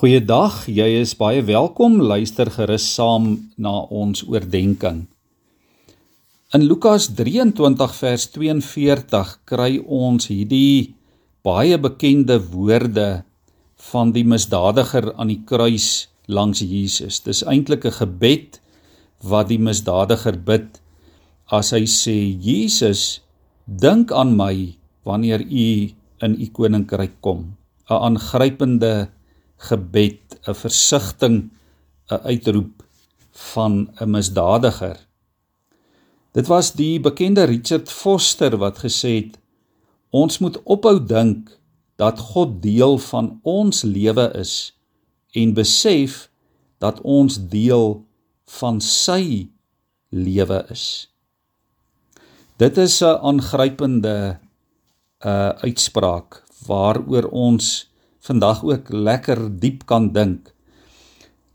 Goeiedag, jy is baie welkom. Luister gerus saam na ons oordeenking. In Lukas 23 vers 42 kry ons hierdie baie bekende woorde van die misdadiger aan die kruis langs Jesus. Dis eintlik 'n gebed wat die misdadiger bid as hy sê: "Jesus, dink aan my wanneer U in U koninkryk kom." 'n Aangrypende gebed, 'n versigtiging, 'n uitroep van 'n misdadiger. Dit was die bekende Richard Foster wat gesê het: Ons moet ophou dink dat God deel van ons lewe is en besef dat ons deel van sy lewe is. Dit is 'n aangrypende uh uitspraak waaroor ons vandag ook lekker diep kan dink.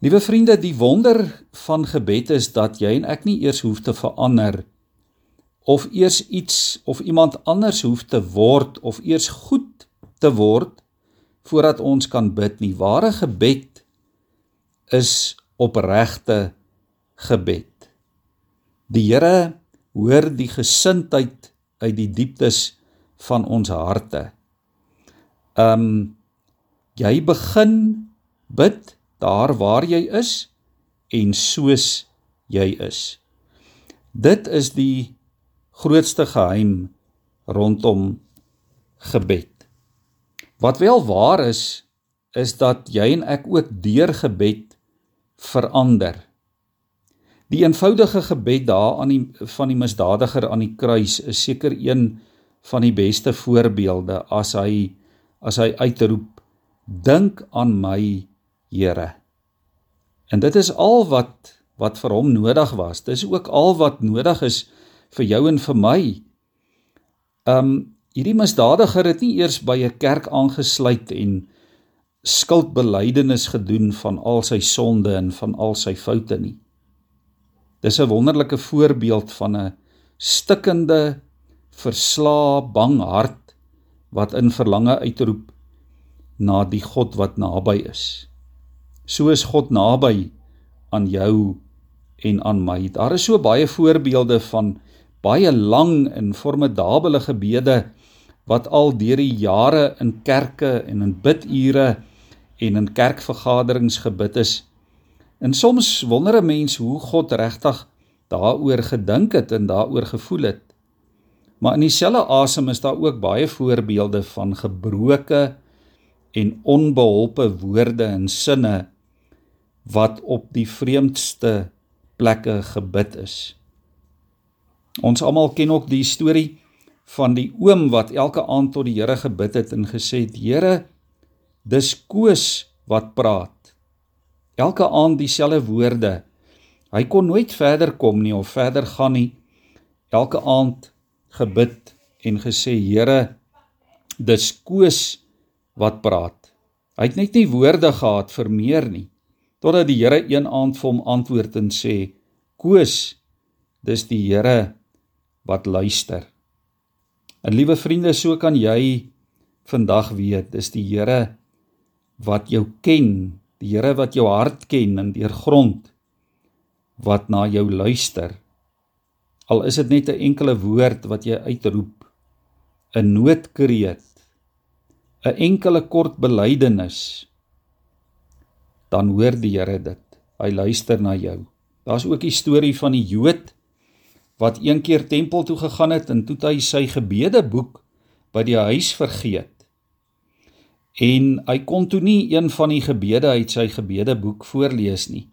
Liewe vriende, die wonder van gebed is dat jy en ek nie eers hoef te verander of eers iets of iemand anders hoef te word of eers goed te word voordat ons kan bid nie. Ware gebed is opregte gebed. Die Here hoor die gesindheid uit die dieptes van ons harte. Um Jy begin bid daar waar jy is en soos jy is. Dit is die grootste geheim rondom gebed. Wat wel waar is, is dat jy en ek ook deur gebed verander. Die eenvoudige gebed daar aan die van die misdadiger aan die kruis is seker een van die beste voorbeelde as hy as hy uitroep dink aan my Here. En dit is al wat wat vir hom nodig was. Dis ook al wat nodig is vir jou en vir my. Um hierdie misdadiger het nie eers by 'n kerk aangesluit en skuldbelydenis gedoen van al sy sonde en van al sy foute nie. Dis 'n wonderlike voorbeeld van 'n stikkende, verslaa, bang hart wat in verlange uitroep na die God wat naby is. So is God naby aan jou en aan my. Daar is so baie voorbeelde van baie lang en formidable gebede wat al deur die jare in kerke en in bidure en in kerkvergaderings gebid is. En soms wonder 'n mens hoe God regtig daaroor gedink het en daaroor gevoel het. Maar in dieselfde asem is daar ook baie voorbeelde van gebroke en onbeholpe woorde en sinne wat op die vreemdste plekke gebid is. Ons almal ken ook die storie van die oom wat elke aand tot die Here gebid het en gesê het: "Here, dis Koos wat praat." Elke aand dieselfde woorde. Hy kon nooit verder kom nie of verder gaan nie. Elke aand gebid en gesê: "Here, dis Koos wat praat. Hy het net nie woorde gehad vir meer nie. Totdat die Here een aand vir hom antwoord en sê: "Koos, dis die Here wat luister." En liewe vriende, so kan jy vandag weet, dis die Here wat jou ken, die Here wat jou hart ken en deurgrond wat na jou luister. Al is dit net 'n enkele woord wat jy uitroep, 'n noodkreet 'n enkele kort belydenis dan hoor die Here dit. Hy luister na jou. Daar's ook die storie van die Jood wat een keer tempel toe gegaan het en toe hy sy gebedeboek by die huis vergeet. En hy kon toe nie een van die gebede uit sy gebedeboek voorlees nie.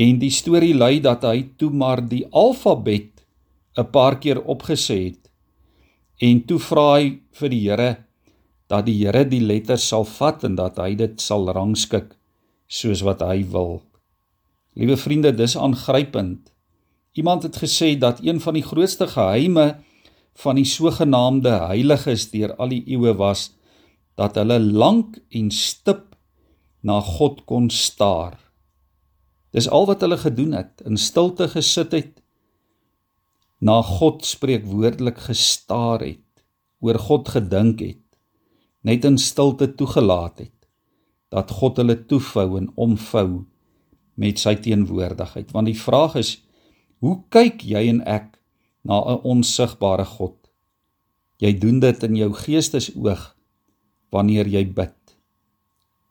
En die storie lui dat hy toe maar die alfabet 'n paar keer opgesê het. En toe vra hy vir die Here dat die Here die letters sal vat en dat hy dit sal rangskik soos wat hy wil. Liewe vriende, dis aangrypend. Iemand het gesê dat een van die grootste geheime van die sogenaamde heiliges deur al die eeue was dat hulle lank en stip na God kon staar. Dis al wat hulle gedoen het, in stilte gesit het, na God spreekwoordelik gestaar het, oor God gedink het net in stilte toegelaat het dat God hulle toefou en omvou met sy teenwoordigheid. Want die vraag is, hoe kyk jy en ek na 'n onsigbare God? Jy doen dit in jou geestesoog wanneer jy bid.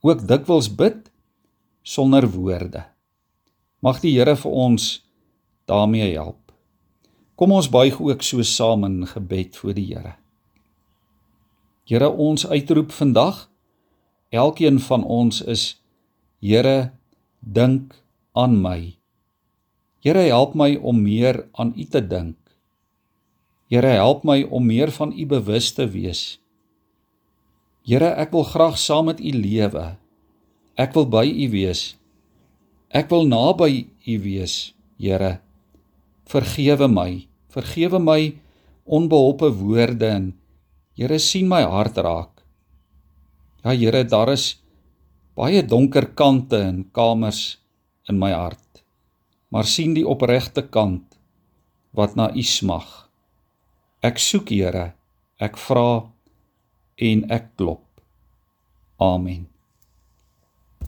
Ook dikwels bid sonder woorde. Mag die Here vir ons daarmee help. Kom ons buig ook so saam in gebed voor die Here. Here, ons uitroep vandag elkeen van ons is Here, dink aan my. Here, help my om meer aan U te dink. Here, help my om meer van U bewus te wees. Here, ek wil graag saam met U lewe. Ek wil by U wees. Ek wil naby U wees, Here. Vergewe my vergewe my onbeholpe woorde en Here sien my hart raak. Ja Here, daar is baie donker kante en kamers in my hart. Maar sien die opregte kant wat na U smag. Ek soek Here, ek vra en ek klop. Amen.